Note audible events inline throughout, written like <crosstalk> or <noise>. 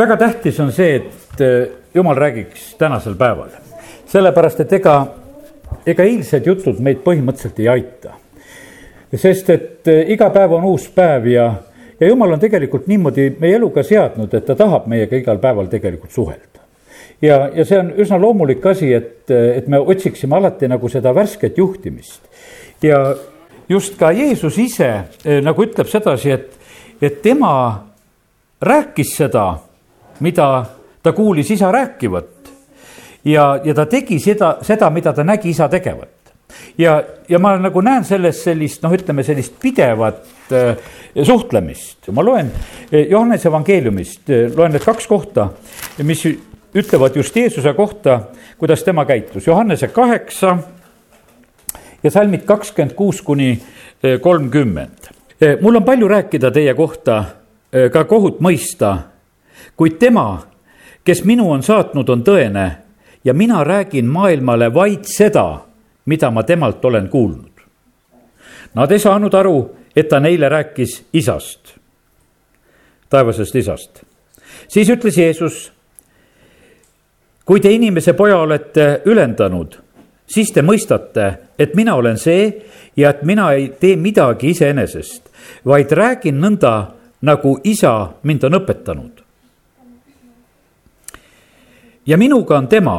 väga tähtis on see, et eh, jumal räägiks tänasel päeval. sellepärast, et ega, ega eilsed jutud meid põhimõtteliselt ei aita. sest et eh, iga päev on uus päev ja, ja jumal on tegelikult niimoodi meie eluga seadnud, et ta tahab meiega igal päeval tegelikult suhelda. ja, ja see on üsna loomulik asi, et, et me otsiksime alati nagu seda värsket juhtimist. ja just ka Jeesus ise nagu ütleb sedasi, et, et tema rääkis seda mida ta kuulis isa rääkivat. ja, ja ta tegi seda, seda, mida ta nägi isa tegevat. ja, ja ma nagu näen selles sellist, noh, ütleme sellist pidevat äh, suhtlemist. ma loen äh, Johannese evangeeliumist äh,, loen need kaks kohta, mis ütlevad just Jeesuse kohta, kuidas tema käitus. Johannese kaheksa ja salmid kakskümmend kuus kuni äh, kolmkümmend. Mul on palju rääkida teie kohta, ka kohut mõista kuid tema, kes minu on saatnud, on tõene ja mina räägin maailmale vaid seda, mida ma temalt olen kuulnud. Nad ei saanud aru, et ta neile rääkis isast, taevasest isast. siis ütles Jeesus, kui te inimese poja olete ülendanud, siis te mõistate, et mina olen see ja et mina ei tee midagi iseenesest, vaid räägin nõnda, nagu isa mind on õpetanud ja minuga on tema,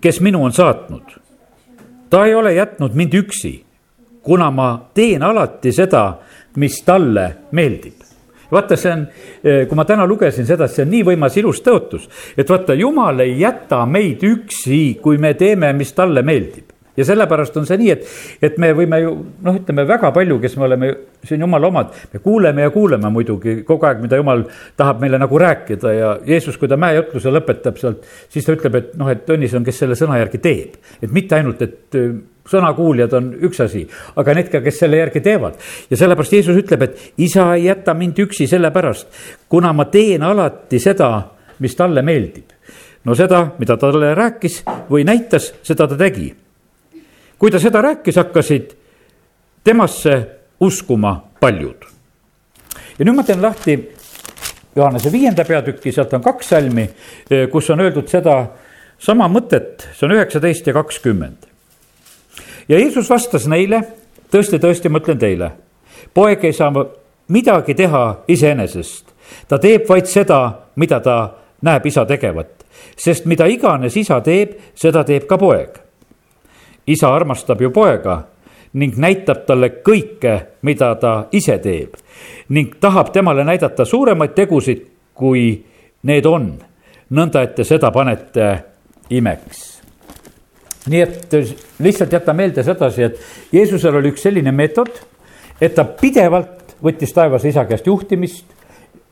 kes minu on saatnud. ta ei ole jätnud mind üksi, kuna ma teen alati seda, mis talle meeldib vaata, see on, eh, kui ma täna lugesin seda, see on nii võimas ilus tõotus, et vaata, jumal ei jäta meid üksi, kui me teeme, mis talle meeldib ja sellepärast on see nii, et, et me võime ju noh, ütleme väga palju, kes me oleme siin jumala omad, me kuuleme ja kuuleme muidugi kogu aeg, mida jumal tahab meile nagu rääkida ja Jeesus, kui ta mäejutluse lõpetab sealt, siis ta ütleb, et noh, et õnnis on, kes selle sõna järgi teeb. et mitte ainult, et äh, sõnakuuljad on üks asi, aga need ka, kes selle järgi teevad. ja sellepärast Jeesus ütleb, et isa ei jäta mind üksi sellepärast, kuna ma teen alati seda, mis talle meeldib. no seda, mida ta talle rääkis või näitas, seda ta tegi kui ta seda rääkis, hakkasid temasse uskuma paljud. ja nüüd ma teen lahti Johannese viienda peatüki, sealt on kaks salmi, kus on öeldud seda sama mõtet, see on üheksateist ja kakskümmend. ja Jeesus vastas neile, tõesti, tõesti, ma ütlen teile, poeg ei saa midagi teha iseenesest, ta teeb vaid seda, mida ta näeb isa tegevat, sest mida iganes isa teeb, seda teeb ka poeg isa armastab ju poega ning näitab talle kõike, mida ta ise teeb ning tahab temale näidata suuremaid tegusid, kui need on, nõnda et te seda panete imeks. nii et lihtsalt jäta meelde sedasi, et Jeesusel oli üks selline meetod, et ta pidevalt võttis taevase isa käest juhtimist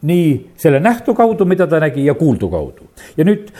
nii selle nähtu kaudu, mida ta nägi, ja kuuldu kaudu. ja nüüd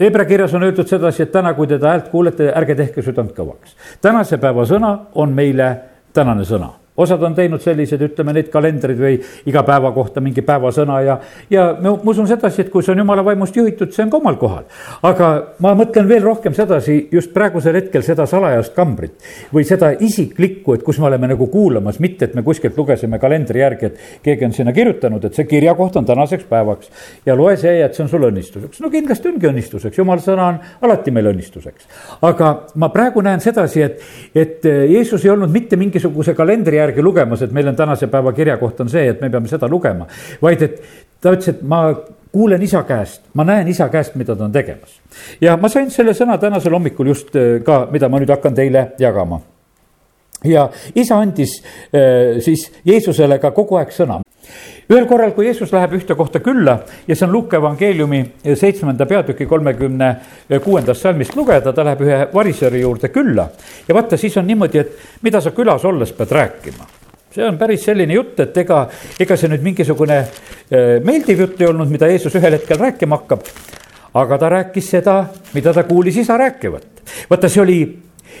Hebra äh, kirjas on öeldud sedasi, et täna, kui te ta häält kuulete, ärge tehke südant kõvaks. tänase päeva sõna on meile tänane sõna osad on teinud sellised, ütleme neid kalendreid või iga päeva kohta mingi päevasõna ja, ja ma usun sedasi, et kui see on jumala vaimust juhitud, see on ka omal kohal. aga ma mõtlen veel rohkem sedasi just praegusel hetkel seda salajast kambrit või seda isiklikku, et kus me oleme nagu kuulamas, mitte et me kuskilt lugesime kalendri järgi, et keegi on sinna kirjutanud, et see kirjakoht on tänaseks päevaks. ja loe see ja et see on sul õnnistuseks, no kindlasti ongi õnnistuseks, jumala sõna on alati meil õnnistuseks. aga ma praegu näen sedasi, et, et Jeesus ei olnud mitte mingisuguse kalendri järgi järgi lugemas, et meil on tänase päeva kirjakoht on see, et me peame seda lugema. vaid et ta ütles, et ma kuulen isa käest, ma näen isa käest, mida ta on tegemas. ja ma sain selle sõna tänasel hommikul just äh, ka, mida ma nüüd hakkan teile jagama. ja isa andis äh, siis Jeesusele ka kogu aeg sõna ühel korral, kui Jeesus läheb ühte kohta külla ja see on Luuke evangeeliumi seitsmenda peatüki kolmekümne kuuendast salmist lugeda, ta läheb ühe variseri juurde külla. ja vaata, siis on niimoodi, et mida sa külas olles pead rääkima see on päris selline jutt, et ega, ega see nüüd mingisugune äh, meeldiv jutt ei olnud, mida Jeesus ühel hetkel rääkima hakkab. aga ta rääkis seda, mida ta kuulis isa rääkivat. vaata, see oli,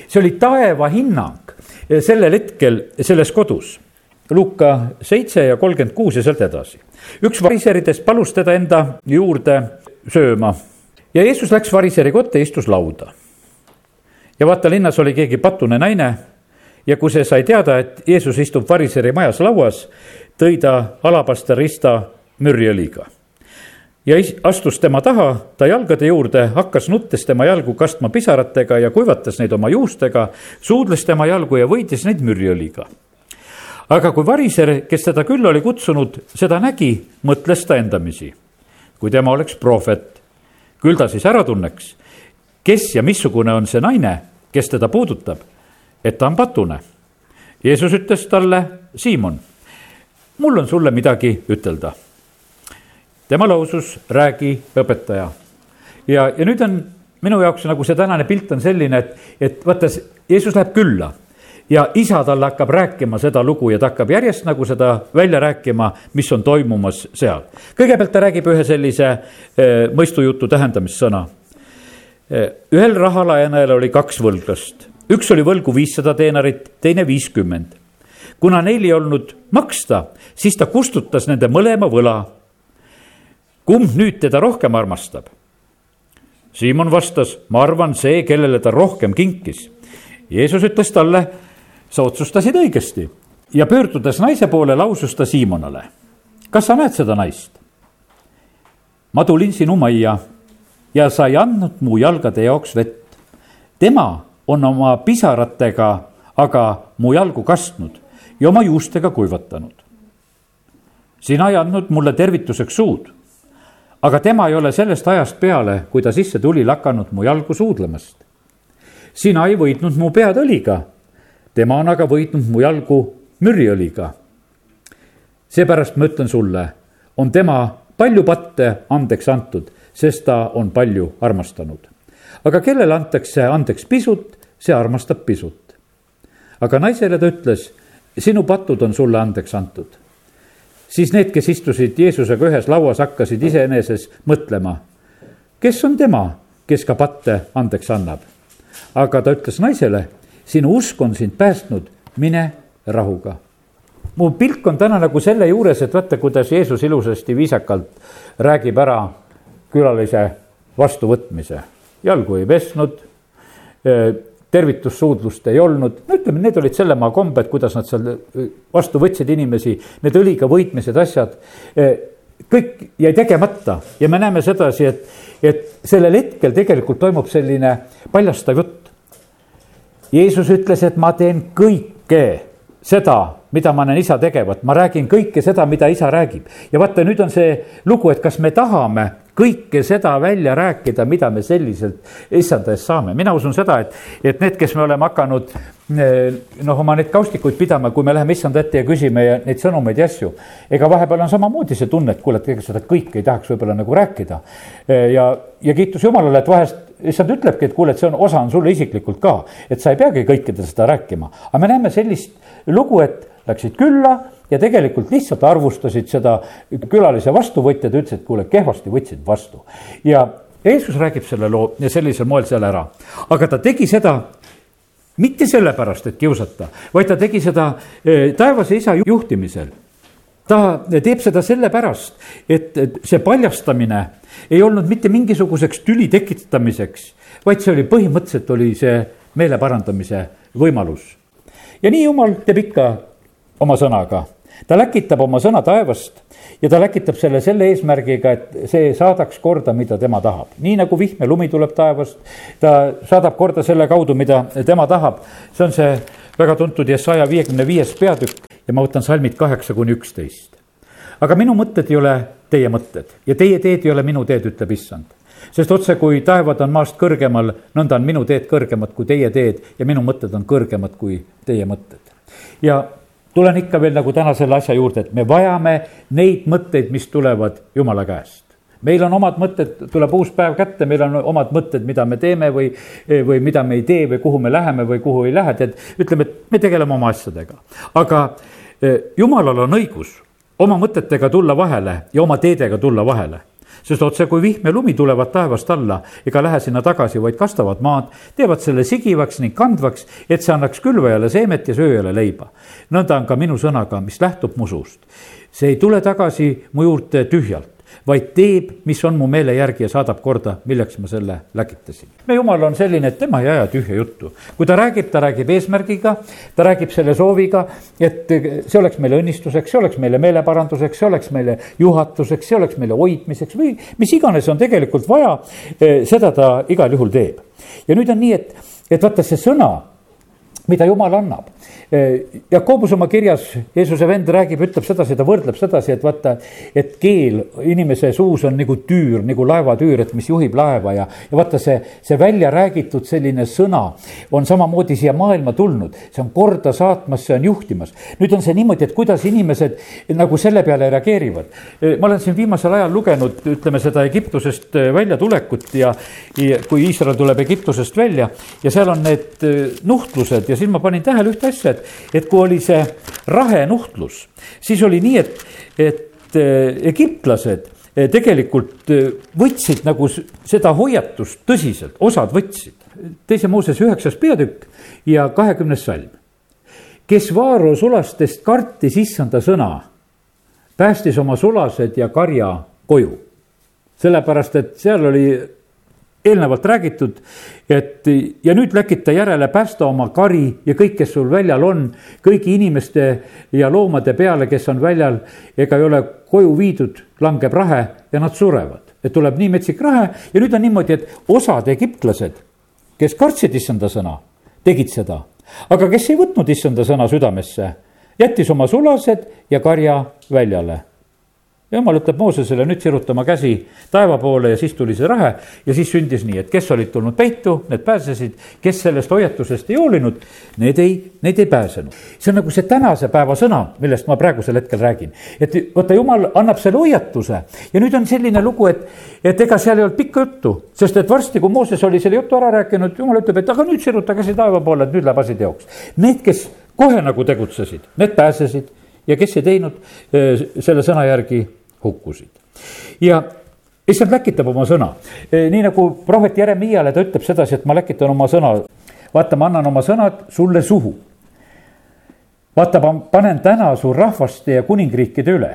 see oli taeva hinnang sellel hetkel selles kodus Luka seitse ja kolmkümmend kuus ja sealt edasi. üks variseridest palus teda enda juurde sööma ja Jeesus läks variseri kotta ja istus lauda. ja vaata, linnas oli keegi patune naine ja kui see sai teada, et Jeesus istub variseri majas lauas, tõi ta alabasterista mürjõliga. ja astus tema taha, ta jalgade juurde, hakkas nuttes tema jalgu kastma pisaratega ja kuivatas neid oma juustega, suudles tema jalgu ja võitis neid mürjõliga. Aga kui variser, kes teda külla oli kutsunud, seda nägi, mõtles ta endamisi. kui tema oleks prohvet, küll ta siis ära tunneks, kes ja missugune on see naine, kes teda puudutab, et ta on patune. Jeesus ütles talle, Siimon, mul on sulle midagi ütelda tema lausus, räägi, õpetaja. ja, ja nüüd on minu jaoks nagu see tänane pilt on selline, et, et vaata, Jeesus läheb külla ja isa talle hakkab rääkima seda lugu ja ta hakkab järjest nagu seda välja rääkima, mis on toimumas seal. kõigepealt ta räägib ühe sellise e, mõistujutu tähendamissõna e,. ühel rahalaenajal oli kaks võlglast, üks oli võlgu viissada teenarit, teine viiskümmend. kuna neil ei olnud maksta, siis ta kustutas nende mõlema võla kumb nüüd teda rohkem armastab? Siimon vastas, ma arvan, see, kellele ta rohkem kinkis. Jeesus ütles talle, sa otsustasid õigesti ja pöördudes naise poole, lausus ta Siimonale. kas sa näed seda naist? ma tulin sinu majja ja sa ei andnud mu jalgade jaoks vett. tema on oma pisaratega aga mu jalgu kastnud ja oma juustega kuivatanud. sina ei andnud mulle tervituseks suud aga tema ei ole sellest ajast peale, kui ta sisse tuli, lakanud mu jalgu suudlemast. sina ei võitnud mu pead õliga, tema on aga võitnud mu jalgu mürjõliga. seepärast ma ütlen sulle, on tema palju patte andeks antud, sest ta on palju armastanud. aga kellele antakse andeks pisut, see armastab pisut. aga naisele ta ütles, sinu patud on sulle andeks antud siis need, kes istusid Jeesusega ühes lauas, hakkasid iseeneses mõtlema, kes on tema, kes ka patte andeks annab. aga ta ütles naisele, sinu usk on sind päästnud, mine rahuga. mu pilk on täna nagu selle juures, et vaata, kuidas Jeesus ilusasti viisakalt räägib ära külalise vastuvõtmise. jalgu ei pesnud tervitussuudlust ei olnud, no ütleme, need olid selle maa kombed, kuidas nad seal vastu võtsid inimesi, need õliga võitmised, asjad. Kõik jäi tegemata ja me näeme sedasi, et, et sellel hetkel tegelikult toimub selline paljastav jutt. Jeesus ütles, et ma teen kõike seda, mida ma näen isa tegevat, ma räägin kõike seda, mida isa räägib. ja vaata, nüüd on see lugu, et kas me tahame kõike seda välja rääkida, mida me selliselt issanda eest saame. mina usun seda, et, et need, kes me oleme hakanud eh, noh, oma neid kaustikuid pidama, kui me läheme issanda ette ja küsime ja neid sõnumeid ja asju. ega vahepeal on samamoodi see tunne, et kuule, et ega seda kõike ei tahaks võib-olla nagu rääkida. Eh, ja, ja kiitus Jumalale, et vahest issand ütlebki, et kuule, et see on, osa on sulle isiklikult ka, et sa ei peagi kõikide seda rääkima. aga me näeme sellist lugu, et läksid külla ja tegelikult lihtsalt arvustasid seda külalise vastuvõtjad, ütlesid, kuule, kehvasti võtsid vastu. ja Jeesus räägib selle loo sellisel moel seal ära, aga ta tegi seda mitte sellepärast, et kiusata, vaid ta tegi seda eh, taevase isa juhtimisel. Ta teeb seda sellepärast, et see paljastamine ei olnud mitte mingisuguseks tüli tekitamiseks, vaid see oli põhimõtteliselt oli see meele parandamise võimalus. ja nii jumal teeb ikka oma sõnaga ta läkitab oma sõna taevast ja ta läkitab selle selle eesmärgiga, et see saadaks korda, mida tema tahab. nii nagu vihm ja lumi tuleb taevast, ta saadab korda selle kaudu, mida tema tahab. see on see väga tuntud Jesaja viiekümne viies peatükk ja ma võtan salmid kaheksa kuni üksteist. aga minu mõtted ei ole teie mõtted ja teie teed ei ole minu teed, ütleb issand sest otse kui taevad on maast kõrgemal, nõnda on minu teed kõrgemad kui teie teed ja minu mõtted on kõrgemad kui teie mõtted. ja tulen ikka veel nagu täna selle asja juurde, et me vajame neid mõtteid, mis tulevad Jumala käest meil on omad mõtted, tuleb uus päev kätte, meil on omad mõtted, mida me teeme või, või mida me ei tee või kuhu me läheme või kuhu ei lähe, tead. ütleme, et me tegeleme oma asjadega, aga jumalal on õigus oma mõtetega tulla vahele ja oma teedega tulla vahele sest otse kui vihm ja lumi tulevad taevast alla ega lähe sinna tagasi, vaid kastavad maad, teevad selle sigivaks ning kandvaks, et see annaks külvajale seemet ja sööjale leiba. nõnda on ka minu sõnaga, mis lähtub mu suust. see ei tule tagasi mu juurde tühjalt, vaid teeb, mis on mu meele järgi ja saadab korda, milleks ma selle läkitasin. me jumal on selline, et tema ei aja tühja juttu. kui ta räägib, ta räägib eesmärgiga, ta räägib selle sooviga, et see oleks meile õnnistuseks, see oleks meile meeleparanduseks, see oleks meile juhatuseks, see oleks meile hoidmiseks või mis iganes on tegelikult vaja, eh, seda ta igal juhul teeb. ja nüüd on nii, et, et vaata see sõna mida jumal annab. Jakobus oma kirjas, Jeesuse vend räägib, ütleb sedasi, ta võrdleb sedasi, et vaata, et keel inimese suus on nagu tüür, nagu laevatüür, et mis juhib laeva ja, ja vaata see, see välja räägitud selline sõna on samamoodi siia maailma tulnud, see on korda saatmas, see on juhtimas. nüüd on see niimoodi, et kuidas inimesed nagu selle peale reageerivad. ma olen siin viimasel ajal lugenud, ütleme seda Egiptusest väljatulekut ja, ja kui Iisrael tuleb Egiptusest välja ja seal on need nuhtlused ja siis ma panin tähele ühte asja, et, et kui oli see rahenuhtlus, siis oli nii, et, et äh, egiptlased äh, tegelikult äh, võtsid nagu seda hoiatust tõsiselt, osad võtsid. teise Mooses üheksas peatükk ja kahekümnes salm. kes Vaaro sulastest kartis issanda sõna, päästis oma sulased ja karja koju. sellepärast, et seal oli eelnevalt räägitud, et ja nüüd läkita järele, päästa oma kari ja kõik, kes sul väljal on, kõigi inimeste ja loomade peale, kes on väljal ega ei ole koju viidud, langeb rahe ja nad surevad. et tuleb nii metsik rahe ja nüüd on niimoodi, et osad egiptlased, kes kartsid issanda sõna, tegid seda, aga kes ei võtnud issanda sõna südamesse, jättis oma sulased ja karja väljale jumal ütleb Moosesele nüüd sirutama käsi taeva poole ja siis tuli see rahe ja siis sündis nii, et kes olid tulnud peitu, need pääsesid, kes sellest hoiatusest ei hoolinud, need ei, need ei pääsenud. see on nagu see tänase päeva sõna, millest ma praegusel hetkel räägin. et vaata, jumal annab selle hoiatuse ja nüüd on selline lugu, et, et ega seal ei olnud pikka juttu, sest et varsti, kui Mooses oli selle jutu ära rääkinud, jumal ütleb, et aga nüüd siruta käsi taeva poole, et nüüd läheb asi teoks. Need, kes kohe nagu tegutsesid, need pääsesid ja kes ei teinud eh, selle sõna järgi hukkusid. ja issand läkitab oma sõna, e, nii nagu prohvet Jeremiale ta ütleb sedasi, et ma läkitan oma sõna. vaata, ma annan oma sõnad sulle suhu. vaata, ma panen täna su rahvaste ja kuningriikide üle,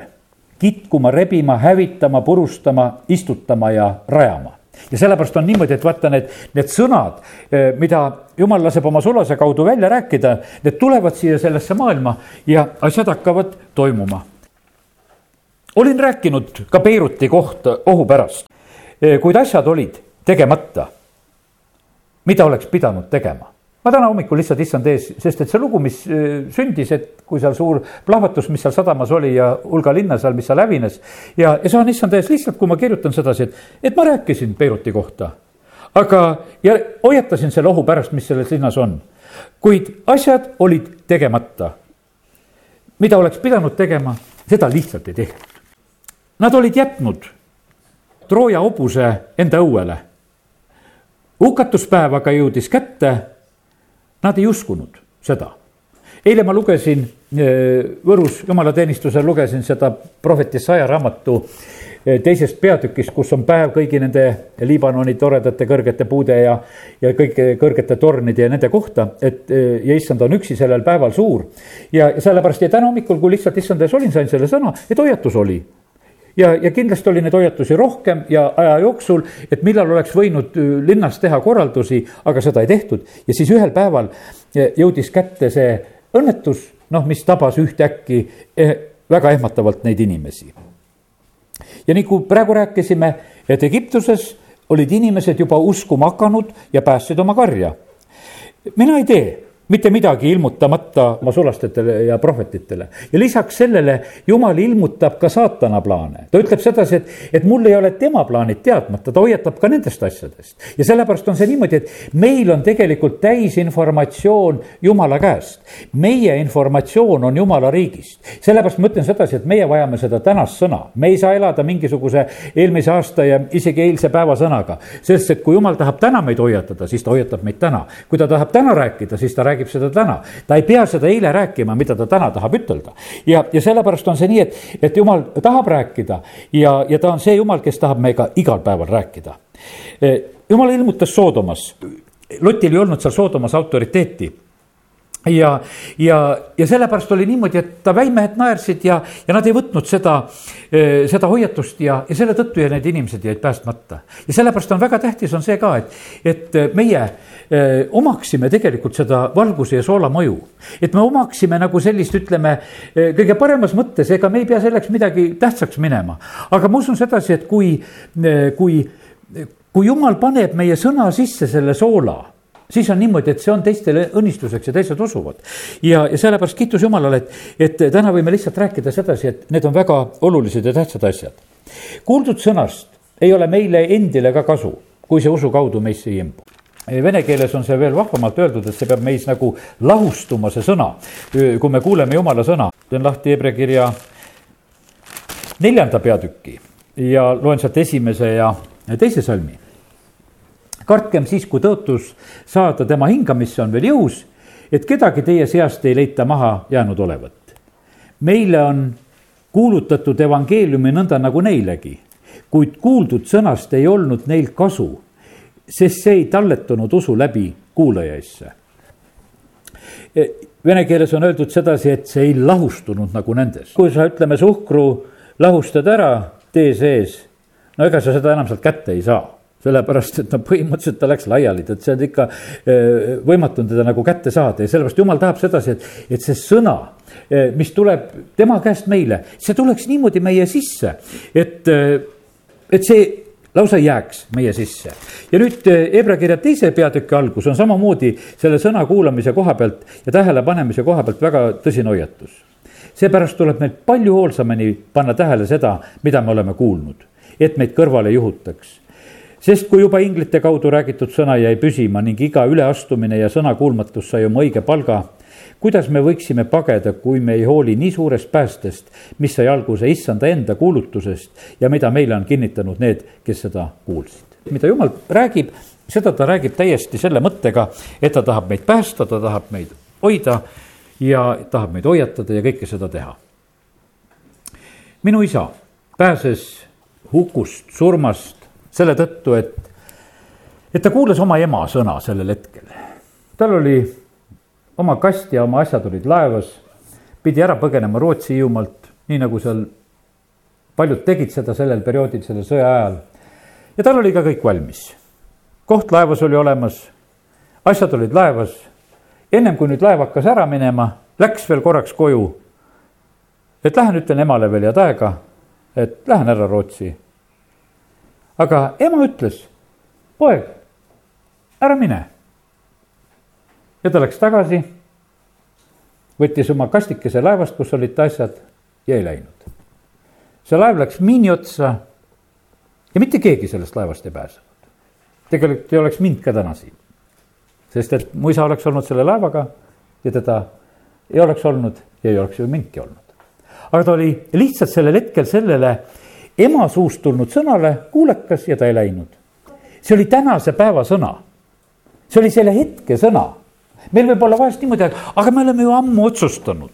kitkuma, rebima, hävitama, purustama, istutama ja rajama ja sellepärast on niimoodi, et vaata need, need sõnad, e, mida jumal laseb oma sulase kaudu välja rääkida, need tulevad siia sellesse maailma ja asjad hakkavad toimuma olin rääkinud ka Beiruti kohta ohu pärast, eh, kuid asjad olid tegemata. mida oleks pidanud tegema? ma täna hommikul lihtsalt issand ees, sest et see lugu, mis eh, sündis, et kui seal suur plahvatus, mis seal sadamas oli ja hulga linna seal, mis seal hävines. ja, ja saan issand ees lihtsalt, kui ma kirjutan sedasi, et, et ma rääkisin Beiruti kohta. aga, ja hoiatasin selle ohu pärast, mis selles linnas on. kuid asjad olid tegemata. mida oleks pidanud tegema, seda lihtsalt ei tehtud. Nad olid jätnud Trooja hobuse enda õuele. hukatuspäev aga jõudis kätte. Nad ei uskunud seda. eile ma lugesin eh, Võrus jumalateenistusel, lugesin seda prohvet Jesaja raamatu eh, teisest peatükist, kus on päev kõigi nende Liibanoni toredate kõrgete puude ja, ja kõike kõrgete tornide ja nende kohta, et eh, ja issand on üksi sellel päeval suur. ja sellepärast ja täna hommikul, kui lihtsalt issand ees olin, sain selle sõna, et hoiatus oli ja, ja kindlasti oli neid hoiatusi rohkem ja aja jooksul, et millal oleks võinud äh, linnas teha korraldusi, aga seda ei tehtud. ja siis ühel päeval äh, jõudis kätte see õnnetus, noh, mis tabas ühtäkki eh, väga ehmatavalt neid inimesi. ja nii kui praegu rääkisime, et Egiptuses olid inimesed juba uskuma hakanud ja päästsid oma karja. mina ei tee mitte midagi ilmutamata oma sulastele ja prohvetitele. ja lisaks sellele jumal ilmutab ka saatana plaane. ta ütleb sedasi, et, et mul ei ole tema plaanid teadmata, ta hoiatab ka nendest asjadest. ja sellepärast on see niimoodi, et meil on tegelikult täisinformatsioon jumala käest. meie informatsioon on jumala riigist. sellepärast ma ütlen sedasi, et meie vajame seda tänast sõna. me ei saa elada mingisuguse eelmise aasta ja isegi eilse päeva sõnaga. sest et kui jumal tahab täna meid hoiatada, siis ta hoiatab meid täna. kui ta tahab täna rääkida, siis ta räägib räägib seda täna. ta ei pea seda eile rääkima, mida ta täna tahab ütelda. ja, ja sellepärast on see nii, et, et jumal tahab rääkida ja, ja ta on see jumal, kes tahab meiega igal päeval rääkida. jumal ilmutas Soodomas, Lotil ei olnud seal Soodomas autoriteeti ja, ja, ja sellepärast oli niimoodi, et ta väimehed naersid ja, ja nad ei võtnud seda, seda hoiatust ja, ja selle tõttu ja need inimesed jäid päästmata. ja sellepärast on väga tähtis, on see ka, et, et meie eh, omaksime tegelikult seda valguse ja soola mõju. et me omaksime nagu sellist, ütleme, kõige paremas mõttes, ega me ei pea selleks midagi tähtsaks minema. aga ma usun sedasi, et kui, kui, kui jumal paneb meie sõna sisse selle soola siis on niimoodi, et see on teistele õnnistuseks ja teised usuvad. ja, ja sellepärast kiitus Jumalale, et, et täna võime lihtsalt rääkida sedasi, et need on väga olulised ja tähtsad asjad. kuuldud sõnast ei ole meile endile ka kasu, kui see usu kaudu meisse ei imbu Vene keeles on see veel vahvamalt öeldud, et see peab meis nagu lahustuma, see sõna, kui me kuuleme Jumala sõna. teen lahti Hebra kirja neljanda peatüki ja loen sealt esimese ja teise salmi kartkem siis, kui tõotus saada tema hingamisse on veel jõus, et kedagi teie seast ei leita maha jäänud olevat. meile on kuulutatud evangeeliumi nõnda nagu neilegi, kuid kuuldud sõnast ei olnud neil kasu, sest see ei talletunud usu läbi kuulajaisse. E, vene keeles on öeldud sedasi, et see ei lahustunud nagu nendes. kui sa, ütleme, suhkru lahustad ära tee sees, no ega sa seda enam sealt kätte ei saa sellepärast et no põhimõtteliselt ta läks laiali, et see on ikka eh, võimatu on teda nagu kätte saada ja sellepärast jumal tahab sedasi, et, et see sõna, eh, mis tuleb tema käest meile, see tuleks niimoodi meie sisse, et, eh, et see lausa jääks meie sisse. ja nüüd Hebra kirja teise peatüki algus on samamoodi selle sõna kuulamise koha pealt ja tähelepanemise koha pealt väga tõsine hoiatus. seepärast tuleb meil palju hoolsamini panna tähele seda, mida me oleme kuulnud, et meid kõrvale juhutaks sest kui juba inglite kaudu räägitud sõna jäi püsima ning iga üleastumine ja sõnakuulmatus sai oma õige palga, kuidas me võiksime pageda, kui me ei hooli nii suurest päästest, mis sai alguse issanda enda kuulutusest ja mida meile on kinnitanud need, kes seda kuulsid. mida jumal räägib, seda ta räägib täiesti selle mõttega, et ta tahab meid päästa, ta tahab meid hoida ja tahab meid hoiatada ja kõike seda teha. minu isa pääses hukust, surmast selle tõttu, et, et ta kuulas oma ema sõna sellel hetkel. tal oli oma kast ja oma asjad olid laevas, pidi ära põgenema Rootsi-Hiiumaalt, nii nagu seal paljud tegid seda sellel perioodil, selle sõja ajal. ja tal oli ka kõik valmis. koht laevas oli olemas, asjad olid laevas. ennem kui nüüd laev hakkas ära minema, läks veel korraks koju. et lähen ütlen emale veel head aega, et lähen ära Rootsi aga ema ütles, poeg, ära mine. ja ta läks tagasi, võttis oma kastikese laevast, kus olid ta asjad ja ei läinud. see laev läks miini otsa ja mitte keegi sellest laevast ei pääsenud. tegelikult ei oleks mind ka täna siin. sest et mu isa oleks olnud selle laevaga ja teda ei oleks olnud ja ei oleks ju mindki olnud. aga ta oli lihtsalt sellel hetkel sellele ema suust tulnud sõnale kuulekas ja ta ei läinud. see oli tänase päeva sõna. see oli selle hetke sõna. meil võib olla vahest niimoodi, aga me oleme ju ammu otsustanud.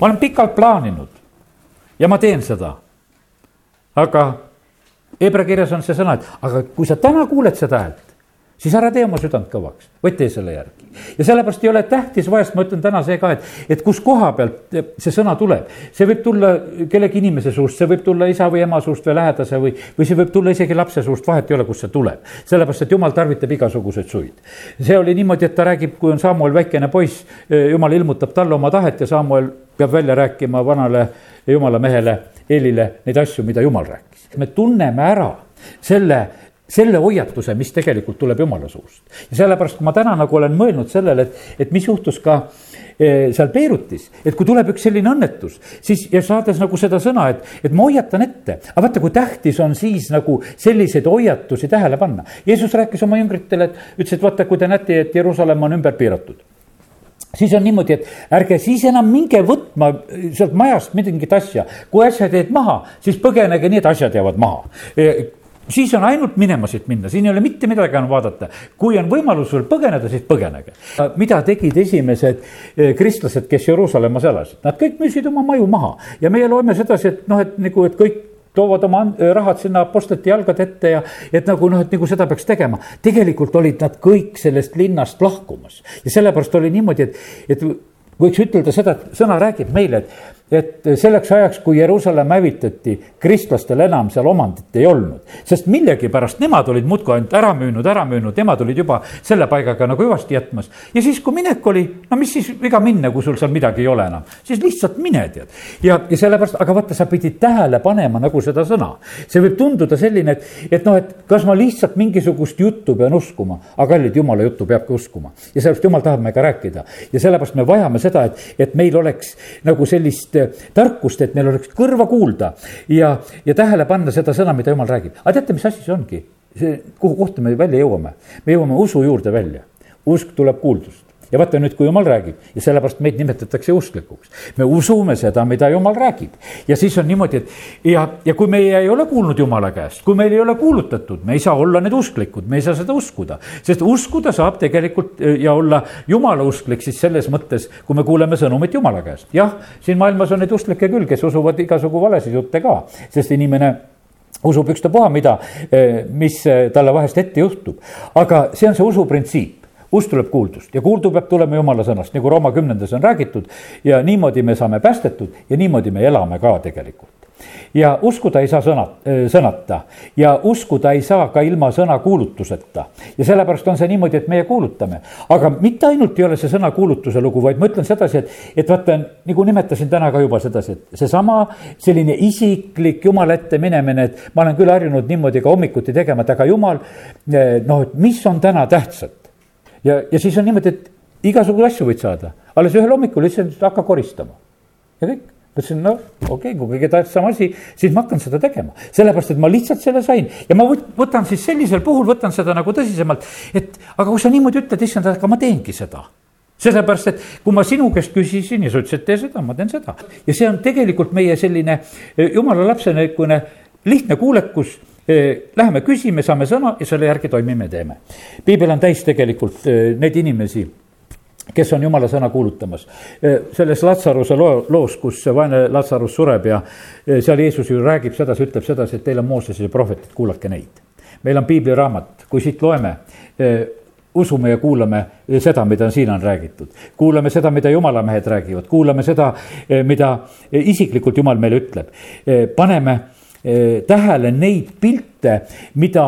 ma olen pikalt plaaninud ja ma teen seda. aga Hebra kirjas on see sõna, et aga kui sa täna kuuled seda häält, siis ära tee oma südant kõvaks, vaid tee selle järgi. ja sellepärast ei ole tähtis, vahest ma ütlen täna see ka, et, et kus koha pealt see sõna tuleb. see võib tulla kellegi inimese suust, see võib tulla isa või ema suust või lähedase või, või see võib tulla isegi lapse suust, vahet ei ole, kust see tuleb. sellepärast, et jumal tarvitab igasuguseid suid. see oli niimoodi, et ta räägib, kui on Samuel väikene poiss, jumal ilmutab talle oma tahet ja Samuel peab välja rääkima vanale jumala mehele Eelile neid asju, mida jumal rääkis. me tunneme ära selle selle hoiatuse, mis tegelikult tuleb jumala suust. ja sellepärast, ma täna nagu olen mõelnud sellele, et, et mis juhtus ka e, seal Beirutis, et kui tuleb üks selline õnnetus, siis ja saades nagu seda sõna, et, et ma hoiatan ette. aga vaata, kui tähtis on siis nagu selliseid hoiatusi tähele panna. Jeesus rääkis oma jüngritele, et ütles, et vaata, kui te näete, et Jeruusalemm on ümber piiratud siis on niimoodi, et ärge siis enam minge võtma sealt majast mingit asja. kui asjad jäid maha, siis põgenege nii, et asjad jäävad maha e, siis on ainult minema siit minna, siin ei ole mitte midagi enam vaadata. kui on võimalus sul põgeneda, siis põgenege. mida tegid esimesed eh, kristlased, kes Jeruusalemmas elasid, nad kõik müüsid oma maju maha ja meie loeme sedasi, et noh, et nagu, et kõik toovad oma rahad sinna apostlite jalgade ette ja et nagu noh, et nagu seda peaks tegema. tegelikult olid nad kõik sellest linnast lahkumas ja sellepärast oli niimoodi, et, et võiks ütelda seda, et sõna räägib meile, et et selleks ajaks, kui Jeruusalemm hävitati, kristlastel enam seal omandit ei olnud. sest millegipärast nemad olid muudkui ainult ära müünud, ära müünud, nemad olid juba selle paigaga nagu hüvasti jätmas. ja siis, kui minek oli, no mis siis viga minna, kui sul seal midagi ei ole enam, siis lihtsalt mine tead. ja, ja sellepärast, aga vaata, sa pidid tähele panema nagu seda sõna. see võib tunduda selline, et, et noh, et kas ma lihtsalt mingisugust juttu pean uskuma, aga kallid, jumala juttu peabki uskuma. ja sellepärast jumal tahab meiega rääkida ja sellepärast me vajame seda, et, et meil oleks nagu sellist tarkust, et meil oleks kõrva kuulda ja, ja tähele panna seda sõna, mida jumal räägib. aga teate, mis asi see ongi? see, kuhu kohta me välja jõuame? me jõuame usu juurde välja. usk tuleb kuuldust ja vaata nüüd, kui jumal räägib ja sellepärast meid nimetatakse usklikuks. me usume seda, mida jumal räägib ja siis on niimoodi, et ja, ja kui meie ei ole kuulnud jumala käest, kui meil ei ole kuulutatud, me ei saa olla need usklikud, me ei saa seda uskuda. sest uskuda saab tegelikult e, ja olla jumala usklik siis selles mõttes, kui me kuuleme sõnumit jumala käest. jah, siin maailmas on neid usklikke küll, kes usuvad igasugu valesid jutte ka, sest inimene usub ükstapuha mida, e, mis e, talle vahest ette juhtub. aga see on see usu printsiip usk tuleb kuuldust? Ja kuuldu peab tulema jumala sõnast, nagu Rooma kümnendas on räägitud. ja niimoodi me saame päästetud ja niimoodi me elame ka tegelikult. Ja uskuda ei saa sõna, äh, sõnata. Ja uskuda ei saa ka ilma sõna kuulutuseta. ja sellepärast on see niimoodi, et meie kuulutame, aga mitte ainult ei ole see sõna kuulutuse lugu, vaid ma ütlen sedasi, et, et vaata, nagu nimetasin täna ka juba sedasi, et seesama selline isiklik jumala ette minemine, et ma olen küll harjunud niimoodi ka hommikuti tegema, et aga jumal, äh, noh, et mis on täna tähtsat ja, ja siis on niimoodi, et igasugu asju võid saada. alles ühel hommikul ütlesin, et hakka koristama ja kõik mõtlesin, no okei okay,, kui kõige tähtsam asi, siis ma hakkan seda tegema. sellepärast, et ma lihtsalt selle sain ja ma võtan siis sellisel puhul, võtan seda nagu tõsisemalt, et aga kui sa niimoodi ütled, issand, aga ma teengi seda sellepärast, et kui ma sinu käest küsisin ja sa ütlesid, tee seda, ma teen seda. ja see on tegelikult meie selline eh, jumala lapse niisugune lihtne kuulekus Läheme küsime, saame sõna ja selle järgi toimime, teeme. piibel on täis tegelikult neid inimesi kes on jumala sõna kuulutamas. selles Latsaruse loo, loos, kus see vaene Latsarus sureb ja seal Jeesus ju räägib sedasi, ütleb sedasi, et teil on Moosese prohvetid, kuulake neid. meil on piibliraamat, kui siit loeme, usume ja kuulame seda, mida siin on räägitud. kuulame seda, mida jumala mehed räägivad, kuulame seda, mida isiklikult jumal meile ütleb. paneme tähele neid pilte, mida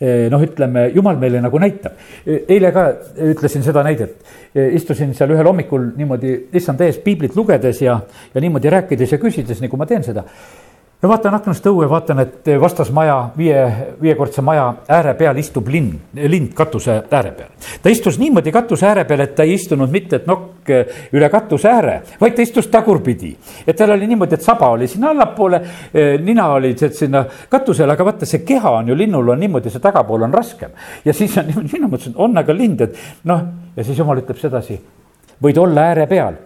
eh, noh, ütleme, jumal meile nagu näitab. Eh, eile ka ütlesin seda näidet, istusin seal ühel hommikul niimoodi issand ees piiblit lugedes ja, ja niimoodi rääkides ja küsides, nagu ma teen seda ja vaatan aknast õue, vaatan, et vastas maja, viie, viiekordse maja ääre peal istub linn, lind katuse ääre peal. ta istus niimoodi katuse ääre peal, et ta ei istunud mitte, et nokk üle katuse ääre, vaid ta istus tagurpidi. et tal oli niimoodi, et saba oli sinna allapoole, nina oli sinna katusele, aga vaata, see keha on ju linnul on niimoodi, see tagapool on raskem. ja siis on <laughs> niimoodi, mina mõtlesin, on aga lind, et noh, ja siis jumal ütleb sedasi, võid olla ääre peal,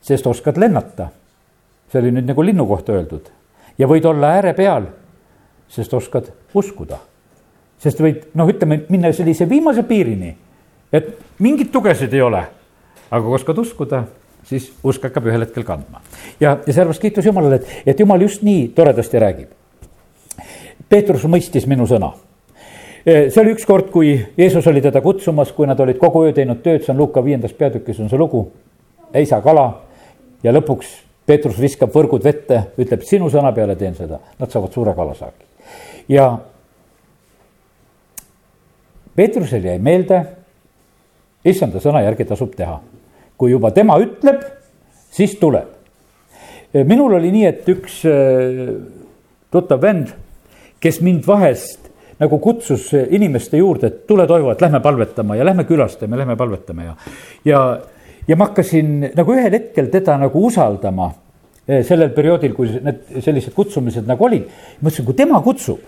sest oskad lennata see oli nüüd nagu linnu kohta öeldud. ja võid olla ääre peal, sest oskad uskuda. sest võid, noh, ütleme, minna sellise viimase piirini, et mingit tugesid ei ole. aga kui oskad uskuda, siis usk hakkab ühel hetkel kandma. ja, ja sellepärast kiitus Jumalale, et, et Jumal just nii toredasti räägib. Peetrus mõistis minu sõna see oli ükskord, kui Jeesus oli teda kutsumas, kui nad olid kogu öö teinud tööd, see on Luuka viiendas peatükis on see lugu. ei saa kala ja lõpuks Peetrus viskab võrgud vette, ütleb sinu sõna peale teen seda, nad saavad suure kalasaagi. ja Peetrusel jäi meelde, issanda sõna järgi tasub teha. kui juba tema ütleb, siis tuleb. minul oli nii, et üks äh, tuttav vend, kes mind vahest nagu kutsus inimeste juurde, et tule Toivo, et lähme palvetama ja lähme külastame, lähme palvetame ja, ja ja ma hakkasin nagu ühel hetkel teda nagu usaldama eh, sellel perioodil, kui need sellised kutsumised nagu olid. mõtlesin, kui tema kutsub,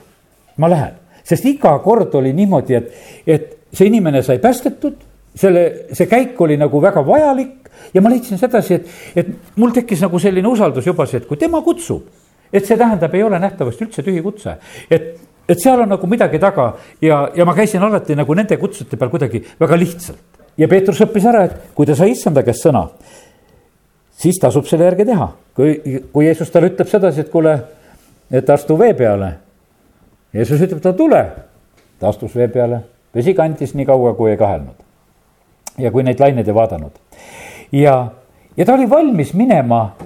ma lähen, sest iga kord oli niimoodi, et, et see inimene sai päästetud, selle, see käik oli nagu väga vajalik ja ma leidsin sedasi, et, et mul tekkis nagu selline usaldus juba see, et kui tema kutsub, et see tähendab, ei ole nähtavasti üldse tühi kutse, et et seal on nagu midagi taga ja, ja ma käisin alati nagu nende kutsete peal kuidagi väga lihtsalt ja Peetrus õppis ära, et kui ta sai issanda käest sõna, siis tasub selle järgi teha. kui, kui Jeesus talle ütleb sedasi, et kuule, et astu vee peale. Jeesus ütleb talle, tule. ta astus vee peale, vesi kandis nii kaua, kui ei kahelnud. ja kui neid laineid ei vaadanud. ja, ja ta oli valmis minema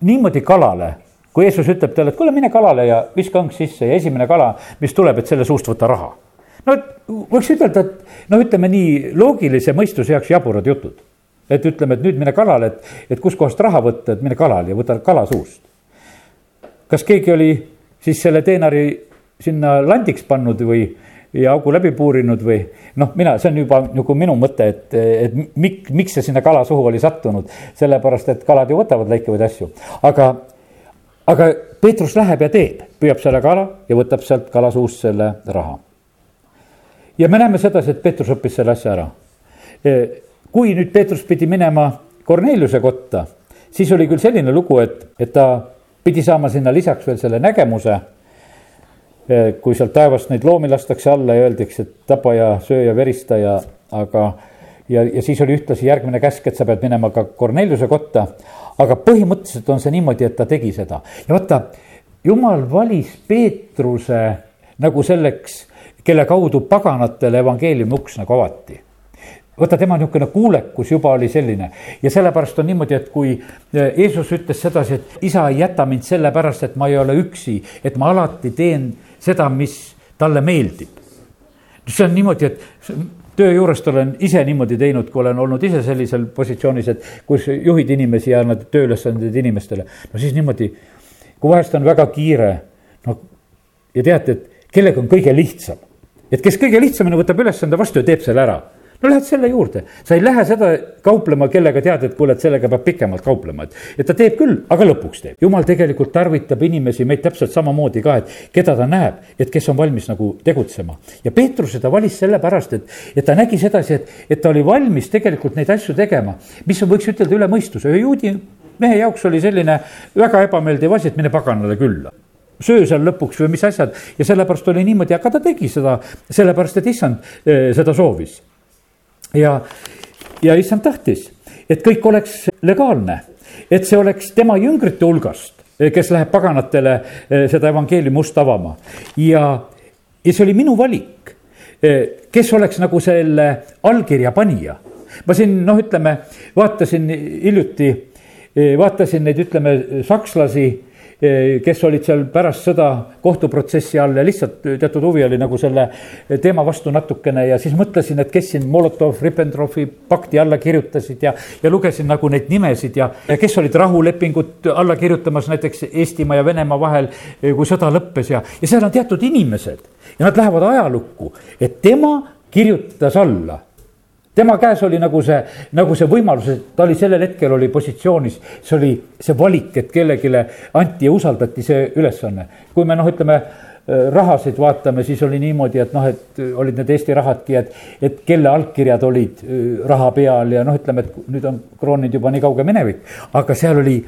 niimoodi kalale, kui Jeesus ütleb talle, et kuule, mine kalale ja viska õng sisse ja esimene kala, mis tuleb, et selle suust võta raha. No võiks ütelda, et no ütleme nii loogilise mõistuse jaoks jaburad jutud et ütleme, et nüüd mine kalale, et, et kuskohast raha võtta, et mine kalale ja võta kala suust. kas keegi oli siis selle teenari sinna landiks pannud või, ja augu läbi puurinud või noh, mina, see on juba nagu minu mõte, et, et mik, miks see sinna kala suhu oli sattunud. sellepärast, et kalad ju võtavad lõikevaid asju, aga, aga Peetrus läheb ja teeb, püüab selle kala ja võtab sealt kala suust selle raha. Ja me näeme sedasi, et Peetrus õppis selle asja ära kui nüüd Peetrus pidi minema Korneliuse kotta, siis oli küll selline lugu, et, et ta pidi saama sinna lisaks veel selle nägemuse. kui sealt taevast neid loomi lastakse alla ja öeldakse, et tapa ja söö ja verista ja, aga. ja, ja siis oli ühtlasi järgmine käsk, et sa pead minema ka Korneliuse kotta. aga põhimõtteliselt on see niimoodi, et ta tegi seda ja vaata, jumal valis Peetruse nagu selleks, kelle kaudu paganatele evangeeliumi uks nagu avati vaata, tema niisugune kuulekus juba oli selline ja sellepärast on niimoodi, et kui eh, Jeesus ütles sedasi, et isa ei jäta mind sellepärast, et ma ei ole üksi, et ma alati teen seda, mis talle meeldib. see on niimoodi, et töö juurest olen ise niimoodi teinud, kui olen olnud ise sellisel positsioonis, et kus juhid inimesi ja annad tööülesandeid inimestele. no siis niimoodi, kui vahest on väga kiire, no ja teate, et kellega on kõige lihtsam, et kes kõige lihtsamini võtab ülesande vastu ja teeb selle ära. No lähed selle juurde, sa ei lähe seda kauplema, kellega tead, et kuule, et sellega peab pikemalt kauplema, et, et ta teeb küll, aga lõpuks teeb. jumal tegelikult tarvitab inimesi, meid täpselt samamoodi ka, et keda ta näeb, et kes on valmis nagu tegutsema. ja Peetruse ta valis sellepärast, et, et ta nägi sedasi, et, et ta oli valmis tegelikult neid asju tegema, mis on, võiks ütelda üle mõistuse, ühe juudi mehe jaoks oli selline väga ebameeldiv asi, et mine paganale külla söö seal lõpuks või mis asjad. Ja sellepärast oli niimoodi, aga ta tegi seda sellepärast, et issand eh, seda soovis. Ja, ja issand tahtis, et kõik oleks legaalne, et see oleks tema jüngrite hulgast, kes läheb paganatele eh, seda evangeeliumi ust avama. Ja, ja see oli minu valik, eh, kes oleks nagu selle allkirja panija. ma siin noh, ütleme, vaatasin hiljuti, eh, vaatasin neid, ütleme, sakslasi Eh, kes olid seal pärast sõda kohtuprotsessi all ja lihtsalt teatud huvi oli nagu selle teema vastu natukene ja siis mõtlesin, et kes siin Molotov-Ribbentropi pakti alla kirjutasid ja, ja lugesin nagu neid nimesid ja, ja kes olid rahulepingut alla kirjutamas näiteks Eestimaa ja Venemaa vahel, eh, kui sõda lõppes ja, ja seal on teatud inimesed ja nad lähevad ajalukku, et tema kirjutas alla tema käes oli nagu see, nagu see võimalus, et ta oli sellel hetkel oli positsioonis, see oli see valik, et kellelegi anti ja usaldati see ülesanne. kui me noh, ütleme äh, rahasid vaatame, siis oli niimoodi, et noh, et olid need Eesti rahadki, et, et kelle allkirjad olid äh, raha peal ja noh, ütleme, et nüüd on kroonid juba nii kauge minevik, aga seal oli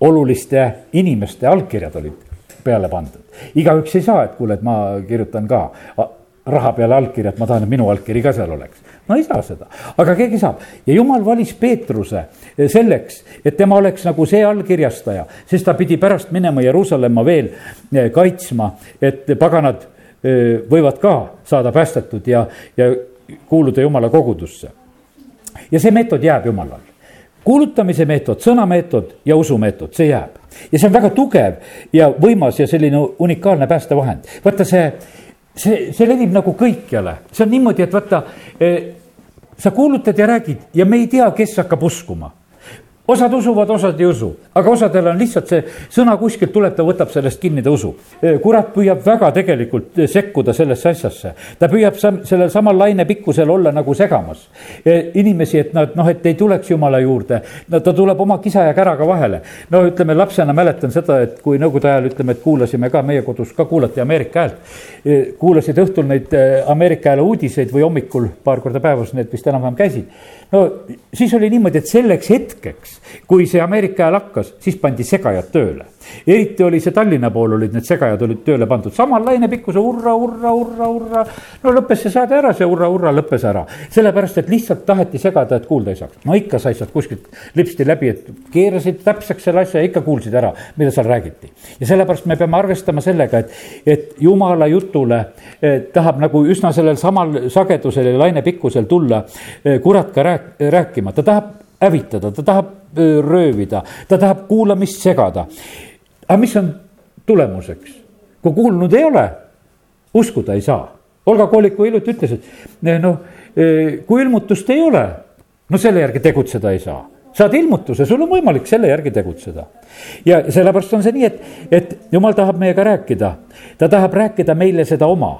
oluliste inimeste allkirjad olid peale pandud. igaüks ei saa, et kuule, et ma kirjutan ka raha peale allkirja, et ma tahan, et minu allkiri ka seal oleks no ei saa seda, aga keegi saab ja jumal valis Peetruse eh, selleks, et tema oleks nagu see allkirjastaja, sest ta pidi pärast minema Jeruusalemma veel eh, kaitsma, et paganad eh, võivad ka saada päästetud ja, ja kuuluda jumala kogudusse. ja see meetod jääb jumalal kuulutamise meetod, sõnameetod ja usumeetod, see jääb. ja see on väga tugev ja võimas ja selline unikaalne päästevahend. vaata see, see, see levib nagu kõikjale, see on niimoodi, et vaata sa kuulutad ja räägid ja me ei tea, kes hakkab uskuma osad usuvad, osad ei usu, aga osadel on lihtsalt see sõna kuskilt tuleb, ta võtab sellest kinni, ta usub. kurat püüab väga tegelikult sekkuda sellesse asjasse, ta püüab sam, sellel samal lainepikkusel olla nagu segamas inimesi, et nad noh, et ei tuleks jumala juurde. no ta tuleb oma kisa ja käraga vahele. no ütleme, lapsena mäletan seda, et kui nõukogude ajal ütleme, et kuulasime ka meie kodus ka kuulati Ameerika häält. kuulasid õhtul neid Ameerika hääle uudiseid või hommikul paar korda päevas need vist enam-vähem käisid. No siis oli niimoodi, et selleks hetkeks kui see Ameerika hääl hakkas, siis pandi segajad tööle eriti oli see Tallinna pool olid need segajad olid tööle pandud, samal lainepikkuse hurra, hurra, hurra, hurra. no lõppes see saade ära, see hurra, hurra lõppes ära. sellepärast, et lihtsalt taheti segada, et kuulda ei saaks. no ikka sai sealt kuskilt lipsti läbi, et keerasid täpseks selle asja ja ikka kuulsid ära, mida seal räägiti. ja sellepärast me peame arvestama sellega, et, et jumala jutule eh, tahab nagu üsna sellel samal sagedusel ja lainepikkusel tulla eh, kurat ka rääk-, rääkima, ta tahab hävitada, ta tahab röövida, ta tahab kuulamist segada. Aga mis on tulemuseks? kui kuulnud ei ole, uskuda ei saa. Olga Kooliku hiljuti ütles, et noh, kui ilmutust ei ole, no selle järgi tegutseda ei saa saad ilmutuse, sul on võimalik selle järgi tegutseda. ja sellepärast on see nii, et, et jumal tahab meiega rääkida, ta tahab rääkida meile seda oma,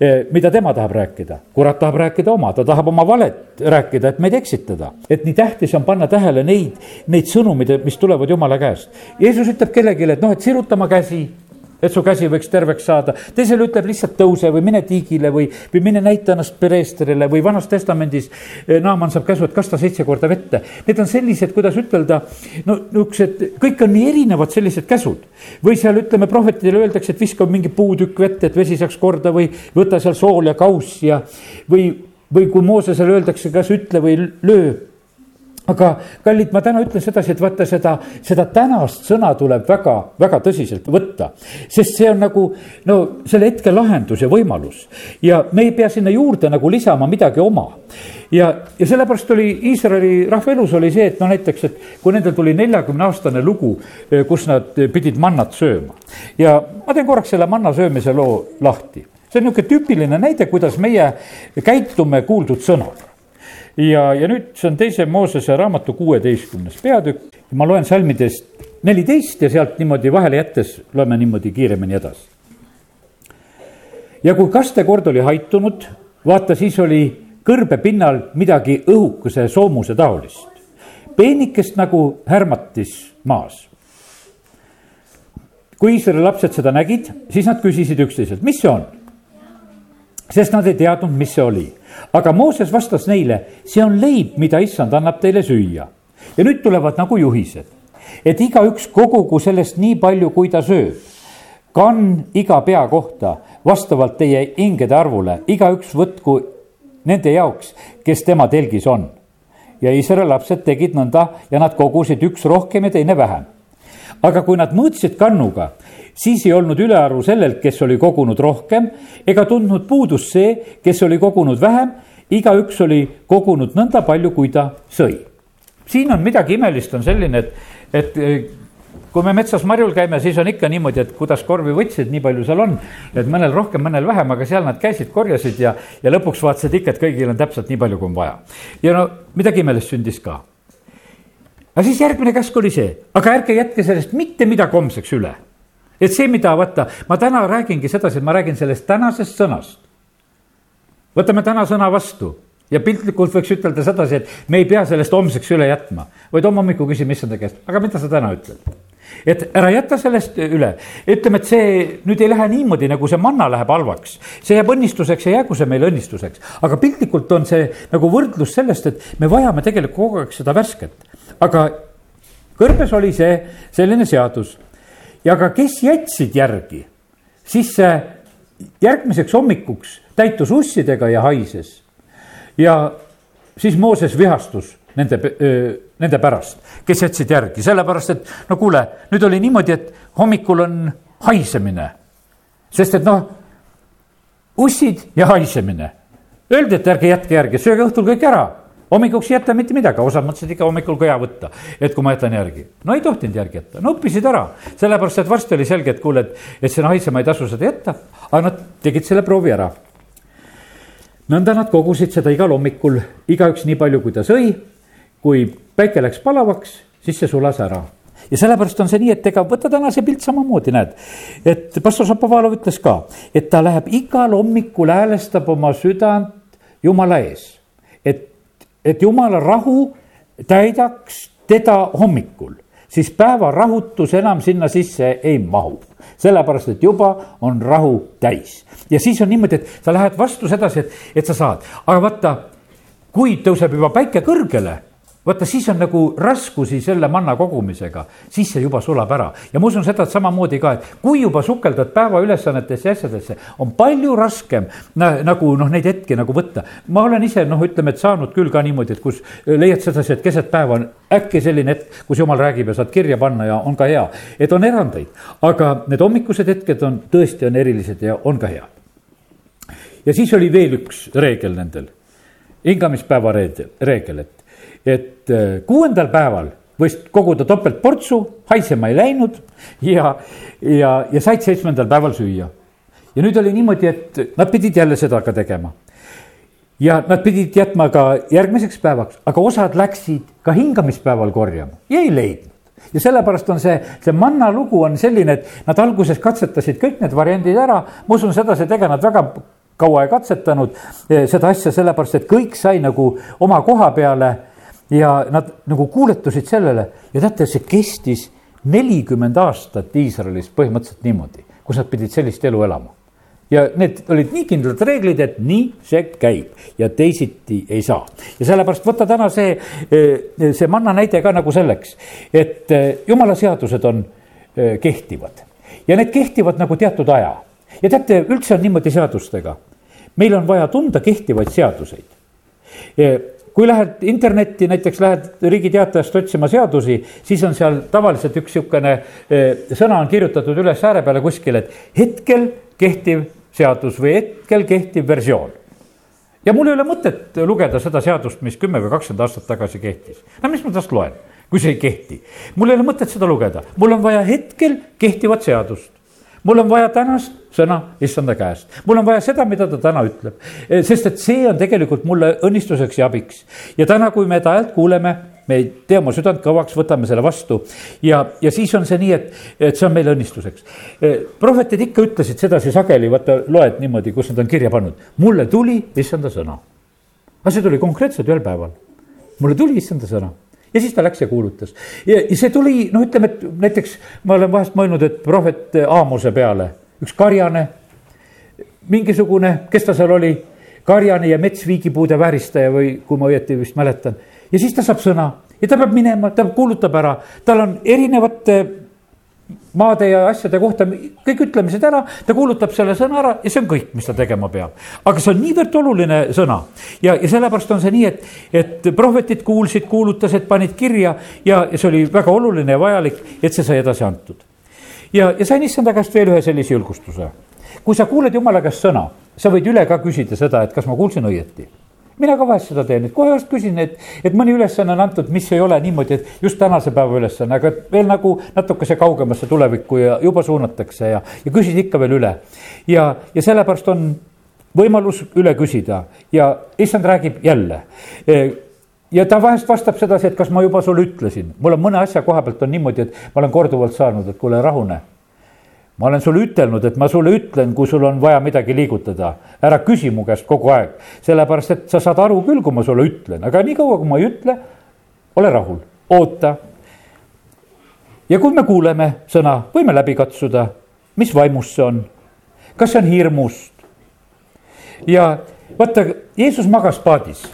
e, mida tema tahab rääkida. kurat tahab rääkida oma, ta tahab oma valet rääkida, et meid eksitada. et nii tähtis on panna tähele neid, neid sõnumeid, mis tulevad jumala käest. Jeesus ütleb kellelegi, et noh, et siruta oma käsi et su käsi võiks terveks saada. teisele ütleb lihtsalt tõuse või mine tiigile või, või mine näita ennast preestrile või Vanas Testamendis eh, Naaman saab käsu, et kasta seitse korda vette. Need on sellised, kuidas ütelda, no niisugused, kõik on nii erinevad sellised käsud. või seal ütleme, prohvetidele öeldakse, et viska mingi puutükk vette, et vesi saaks korda või võta seal sool ja kauss ja või, või kui Moosesele öeldakse, kas ütle või löö aga kallid, ma täna ütlen sedasi, et vaata seda, seda tänast sõna tuleb väga, väga tõsiselt võtta. sest see on nagu no selle hetke lahendus ja võimalus ja me ei pea sinna juurde nagu lisama midagi oma. ja, ja sellepärast oli Iisraeli rahva elus oli see, et no näiteks, et kui nendel tuli neljakümne aastane lugu, eh, kus nad pidid mannat sööma ja ma teen korraks selle manna söömise loo lahti see on niisugune tüüpiline näide, kuidas meie käitume kuuldud sõnaga ja, ja nüüd see on teise Moosese raamatu kuueteistkümnes peatükk. ma loen salmidest neliteist ja sealt niimoodi vahele jättes loeme niimoodi kiiremini edasi. ja kui kastekord oli haitunud, vaata, siis oli kõrbe pinnal midagi õhukese soomuse taolist, peenikest nagu härmatis maas. kui Iisraeli lapsed seda nägid, siis nad küsisid üksteiselt, mis see on? sest nad ei teadnud, mis see oli aga Mooses vastas neile, see on leib, mida issand annab teile süüa. ja nüüd tulevad nagu juhised, et igaüks kogugu sellest nii palju, kui ta sööb. kann iga pea kohta vastavalt teie hingede arvule, igaüks võtku nende jaoks, kes tema telgis on. ja Iisraeli lapsed tegid nõnda ja nad kogusid üks rohkem ja teine vähem. aga kui nad mõõtsid kannuga, siis ei olnud ülearu sellelt, kes oli kogunud rohkem, ega tundnud puudust see, kes oli kogunud vähem, igaüks oli kogunud nõnda palju, kui ta sõi. siin on midagi imelist, on selline, et, et eh, kui me metsas marjul käime, siis on ikka niimoodi, et kuidas korvi võtsid, nii palju seal on. et mõnel rohkem, mõnel vähem, aga seal nad käisid, korjasid ja, ja lõpuks vaatasid ikka, et kõigil on täpselt nii palju, kui on vaja. ja no midagi imelist sündis ka. aga siis järgmine käsk oli see, aga ärge jätke sellest mitte midagi homseks üle et see, mida vaata, ma täna räägingi sedasi, et ma räägin sellest tänasest sõnast. võtame täna sõna vastu ja piltlikult võiks ütelda sedasi, et me ei pea sellest homseks üle jätma, vaid homme hommikul küsime issanda käest, aga mida sa täna ütled? et ära jäta sellest üle, ütleme, et see nüüd ei lähe niimoodi, nagu see manna läheb halvaks. see jääb õnnistuseks ja jäägu see meile õnnistuseks, aga piltlikult on see nagu võrdlus sellest, et me vajame tegelikult kogu aeg seda värsket. aga kõrbes oli see selline seadus ja ka kes jätsid järgi, siis see järgmiseks hommikuks täitus ussidega ja haises. ja siis Mooses vihastus nende, nende pärast, kes jätsid järgi, sellepärast et no kuule, nüüd oli niimoodi, et hommikul on haisemine. sest et noh, ussid ja haisemine. Öeldi, et ärge jätke järgi, sööge õhtul kõik ära hommikuks ei jäta mitte midagi, osad mõtlesid ikka hommikul hea võtta, et kui ma jätan järgi. no ei tohtinud järgi jätta, no õppisid ära, sellepärast et varsti oli selge, et kuule, et, et sinna haisema ei tasu seda jätta, aga nad tegid selle proovi ära. nõnda nad kogusid seda igal hommikul, igaüks nii palju, kui ta sõi. kui päike läks palavaks, siis see sulas ära ja sellepärast on see nii, et ega võta täna see pilt samamoodi, näed. et pastor Šapovalov ütles ka, et ta läheb igal hommikul häälestab oma südant jumala ees et jumala rahu täidaks teda hommikul, siis päeva rahutus enam sinna sisse ei mahu. sellepärast, et juba on rahu täis ja siis on niimoodi, et sa lähed vastu sedasi, et, et sa saad, aga vaata, kui tõuseb juba päike kõrgele vaata, siis on nagu raskusi selle manna kogumisega, siis see juba sulab ära. Ja ma usun seda, samamoodi ka, et kui juba sukeldad päevaülesannetesse ja asjadesse, on palju raskem nagu noh, neid hetki nagu võtta. ma olen ise noh, ütleme, et saanud küll ka niimoodi, et kus leiad sedasi, et keset päeva on äkki selline hetk, kus jumal räägib ja saad kirja panna ja on ka hea, et on erandeid, aga need hommikused hetked on tõesti on erilised ja on ka head. ja siis oli veel üks reegel nendel, hingamispäeva reegel, reegel, et et äh, kuuendal päeval võis koguda topeltportsu, haisema ei läinud ja, ja, ja said seitsmendal päeval süüa. ja nüüd oli niimoodi, et nad pidid jälle seda ka tegema. ja nad pidid jätma ka järgmiseks päevaks, aga osad läksid ka hingamispäeval korjama ja ei leidnud ja sellepärast on see, see manna lugu on selline, et nad alguses katsetasid kõik need variandid ära, ma usun sedasi, et ega nad väga kaua ei katsetanud eh, seda asja, sellepärast et kõik sai nagu oma koha peale ja nad nagu kuuletusid sellele ja teate, see kestis nelikümmend aastat Iisraelis põhimõtteliselt niimoodi, kus nad pidid sellist elu elama. ja need olid nii kindlad reeglid, et nii see käib ja teisiti ei saa. ja sellepärast võta täna see, eh, see manna näide ka nagu selleks, et eh, jumala seadused on eh, kehtivad ja need kehtivad nagu teatud aja. ja teate, üldse on niimoodi seadustega. meil on vaja tunda kehtivaid seaduseid kui lähed internetti, näiteks lähed Riigi Teatajast otsima seadusi, siis on seal tavaliselt üks niisugune eh, sõna on kirjutatud üles ääre peale kuskil, et hetkel kehtiv seadus või hetkel kehtiv versioon. ja mul ei ole mõtet lugeda seda seadust, mis kümme või kakskümmend aastat tagasi kehtis. no mis ma tast loen, kui see ei kehti? mul ei ole mõtet seda lugeda, mul on vaja hetkel kehtivat seadust mul on vaja tänast sõna issanda käest, mul on vaja seda, mida ta täna ütleb, e, sest et see on tegelikult mulle õnnistuseks ja abiks. ja täna, kui me ta häält kuuleme, me tee oma südant kõvaks, võtame selle vastu ja, ja siis on see nii, et, et see on meile õnnistuseks. E, prohvetid ikka ütlesid sedasi sageli, vaata, loed niimoodi, kus nad on kirja pannud, mulle tuli issanda sõna. aga see tuli konkreetselt ühel päeval, mulle tuli issanda sõna ja siis ta läks ja kuulutas. ja, see tuli, no ütleme, et näiteks ma olen vahest mõelnud, et prohvet Aamose peale, üks karjane, mingisugune, kes ta seal oli, karjane ja metsviigipuude vääristaja või kui ma õieti vist mäletan. ja siis ta saab sõna ja ta peab minema, ta kuulutab ära, tal on erinevate maade ja asjade kohta kõik ütlemised ära, ta kuulutab selle sõna ära ja see on kõik, mis ta tegema peab. aga see on niivõrd oluline sõna ja, ja sellepärast on see nii, et, et prohvetid kuulsid, kuulutasid, panid kirja ja, ja see oli väga oluline ja vajalik, et see sai edasi antud. ja, ja sain issanda käest veel ühe sellise julgustuse. kui sa kuuled jumala käest sõna, sa võid üle ka küsida seda, et kas ma kuulsin õieti mina ka vahest seda teen, et kohe just küsin, et, et mõni ülesanne on antud, mis ei ole niimoodi, et just tänase päeva ülesanne, aga veel nagu natukese kaugemasse tulevikku ja juba suunatakse ja, ja küsid ikka veel üle. ja, ja sellepärast on võimalus üle küsida ja issand räägib jälle. E, ja ta vahest vastab sedasi, et kas ma juba sulle ütlesin, mul on mõne asja koha pealt on niimoodi, et ma olen korduvalt saanud, et kuule, rahune ma olen sulle ütelnud, et ma sulle ütlen, kui sul on vaja midagi liigutada, ära küsi mu käest kogu aeg, sellepärast et sa saad aru küll, kui ma sulle ütlen, aga niikaua, kui ma ei ütle, ole rahul, oota. ja kui me kuuleme sõna, võime läbi katsuda, mis vaimust see on, kas see on hirmust. ja vaata, Jeesus magas paadis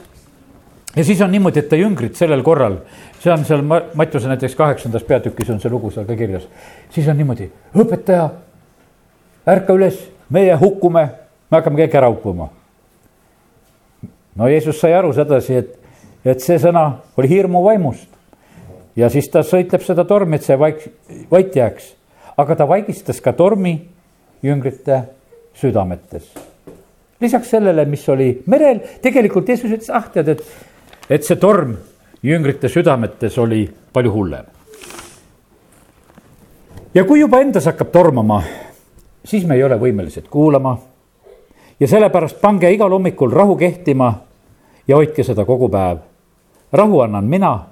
ja siis on niimoodi, et ta jüngrid sellel korral see on seal Mattiuse näiteks kaheksandas peatükis on see lugu seal ka kirjas. siis on niimoodi, õpetaja, ärka üles, meie hukkume, me hakkame kõik ära hukkuma. no Jeesus sai aru sedasi, et, et see sõna oli hirmu vaimust. ja siis ta sõitleb seda tormi, et see vaik-, vait jääks. aga ta vaigistas ka tormi jüngrite südametes. lisaks sellele, mis oli merel, tegelikult Jeesus ütles, ah tead, et, et see torm jüngrite südametes oli palju hullem. ja kui juba endas hakkab tormama, siis me ei ole võimelised kuulama. ja sellepärast pange igal hommikul rahu kehtima ja hoidke seda kogu päev. rahu annan mina,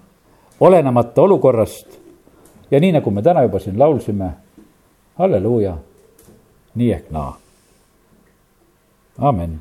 olenemata olukorrast. ja nii nagu me täna juba siin laulsime, halleluuja, nii ehk naa. amin